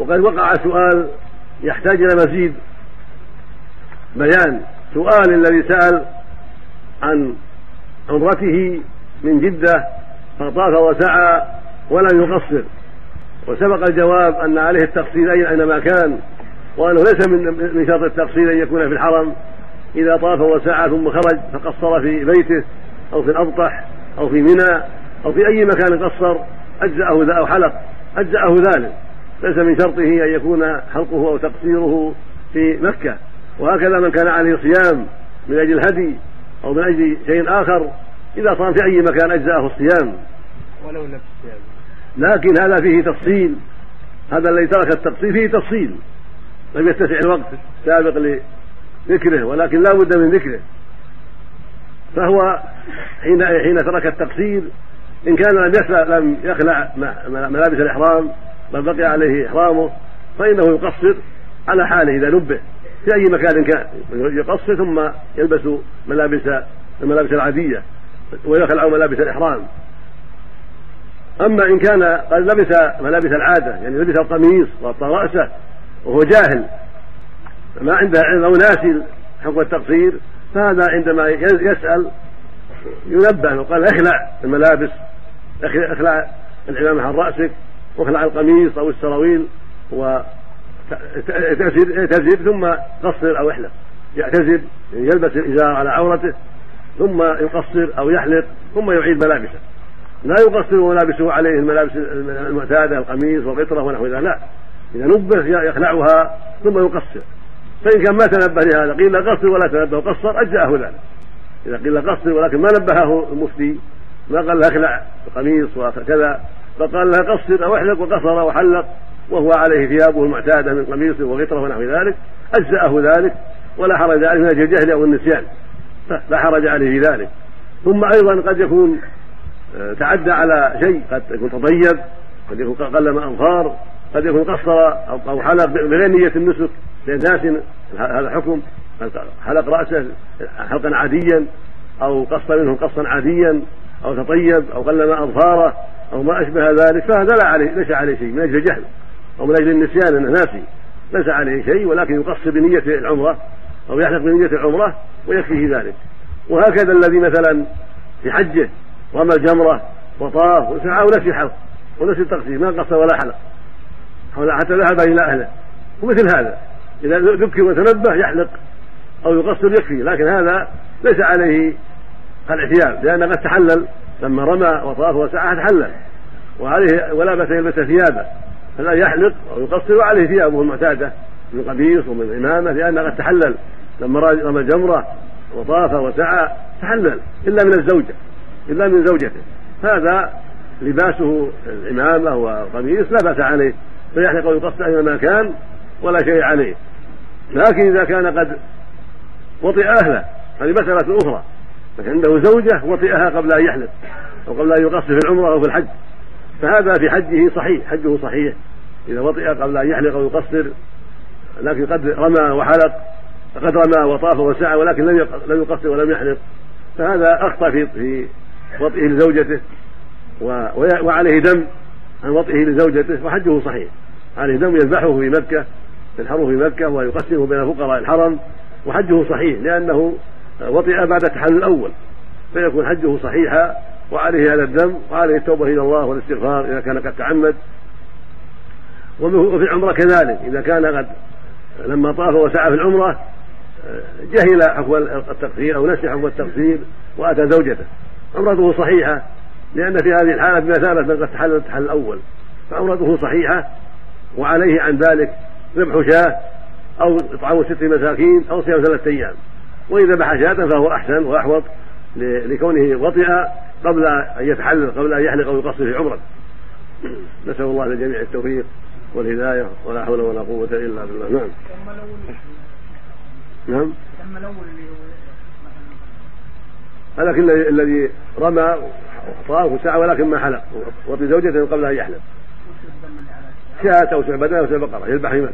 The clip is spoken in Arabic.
وقد وقع سؤال يحتاج إلى مزيد بيان. سؤال الذي سأل عن عمرته من جدة فطاف وسعى ولم يقصر. وسبق الجواب أن عليه التقصير أينما كان وأنه ليس من شرط التقصير أن يكون في الحرم. إذا طاف وسعى ثم خرج فقصر في بيته أو في الأبطح أو في منى أو في أي مكان قصر أجزأه أو حلق أجزأه ذلك. ليس من شرطه أن يكون حلقه أو تقصيره في مكة. وهكذا من كان عليه صيام من أجل الهدي أو من أجل شيء آخر إذا صام في أي مكان أجزأه الصيام. ولو لم لكن هذا فيه تفصيل. هذا الذي ترك التقصير فيه تفصيل. لم يتسع الوقت سابق لذكره ولكن لا بد من ذكره. فهو حين حين ترك التقصير إن كان لم يخلع لم يخلع ملابس الإحرام بل بقي عليه إحرامه فإنه يقصر على حاله إذا نبه في أي مكان كان. يقصر ثم يلبس ملابس الملابس العادية ويخلع ملابس الإحرام. أما إن كان قد لبس ملابس العادة يعني لبس القميص وغطى رأسه وهو جاهل ما عنده علم أو ناسي حكم التقصير فهذا عندما يسأل ينبه وقال اخلع الملابس اخلع العمامة عن رأسك. واخلع القميص أو السراويل و اعتزل ثم قصر أو احلق يعتزل يلبس الإزار على عورته ثم يقصر أو يحلق ثم يعيد ملابسه. لا يقصر ملابسه عليه الملابس المعتادة القميص والقطرة ونحو ذلك لا. إذا نبه يخلعها ثم يقصر. فإن كان ما تنبه لهذا قيل قصر ولا تنبه وقصر أجزأه ذلك. إذا قيل قصر ولكن ما نبهه المفتي ما قال له اخلع القميص وكذا فقال له قصر أو احلق وقصر وحلق وهو عليه ثيابه المعتادة من قميص وغطرة ونحو ذلك أجزأه ذلك ولا حرج عليه من أجل الجهل أو النسيان لا حرج عليه في ذلك. ثم أيضا قد يكون آه، تعدى على شيء قد يكون تطيب قد يكون قلم اظفار قد يكون قصر أو حلق بغير نية النسك لناس هذا حكم. حلق رأسه حلقا عاديا أو قص منه قصا عاديا أو تطيب أو قلم اظفاره أو ما أشبه ذلك فهذا لا عليه ليس عليه شيء من أجل الجهل أو من أجل النسيان أنه ناسي ليس عليه شيء ولكن يقصر بنية العمرة أو يحلق بنية العمرة ويكفيه ذلك. وهكذا الذي مثلا في حجه رمى الجمرة وطاف وسعى ونسي حلق ونسي التقصير ما قصر ولا حلق. حتى ذهب إلى أهله. ومثل هذا إذا ذكر وتنبه يحلق أو يقصر يكفي لكن هذا ليس عليه الاحتيال لأن قد تحلل لما رمى وطاف وسعى تحلل وعليه ولا بأس يلبس ثيابه. فلا يحلق أو يقصر وعليه ثيابه المعتادة من قميص ومن عمامه لأنه قد تحلل. لما رمى جمره وطاف وسعى تحلل. إلا من الزوجة. إلا من زوجته. هذا لباسه العمامه والقميص لا بأس عليه. فيحلق ويقصر اينما كان ولا شيء عليه. لكن إذا كان قد وطئ أهله هذه مساله أخرى. لكن عنده زوجة وطئها قبل أن يحلق أو قبل أن يقصر في العمرة أو في الحج. فهذا في حجه صحيح حجه صحيح. إذا وطئ قبل أن يحلق أو يقصر لكن قد رمى وحلق قد رمى وطاف وسعى ولكن لم لم يقصر ولم يحلق فهذا أخطأ في في وطئه لزوجته وعليه دم عن وطئه لزوجته وحجه صحيح. عليه دم يذبحه في مكة ينحره في مكة ويقسمه بين فقراء الحرم وحجه صحيح لأنه وطئ بعد التحلل الأول فيكون حجه صحيحا وعليه هذا الدم وعليه التوبة إلى الله والاستغفار إذا كان قد تعمد. وفي العمرة كذلك إذا كان قد لما طاف وسعى في العمرة جهل حكم التقصير أو نسي حكم التقصير وأتى زوجته. عمرته صحيحة لأن في هذه الحالة بمثابه من قد تحلل التحلل الأول. فعمرته صحيحة وعليه عن ذلك ذبح شاة أو إطعام ست مساكين أو صيام ثلاثة أيام. وإن ذبح شاة فهو أحسن وأحوط لكونه وطئ قبل أن يتحلل قبل أن يحلق أو يقصر في عمرة. نسأل الله للجميع التوفيق والهداية ولا حول ولا قوة إلا بالله. نعم. نعم. لكن الذي رمى طاف وسعى ولكن ما حلق وطي زوجته قبل أن يحلق. شاة أو بدنة أو بقرة يذبح في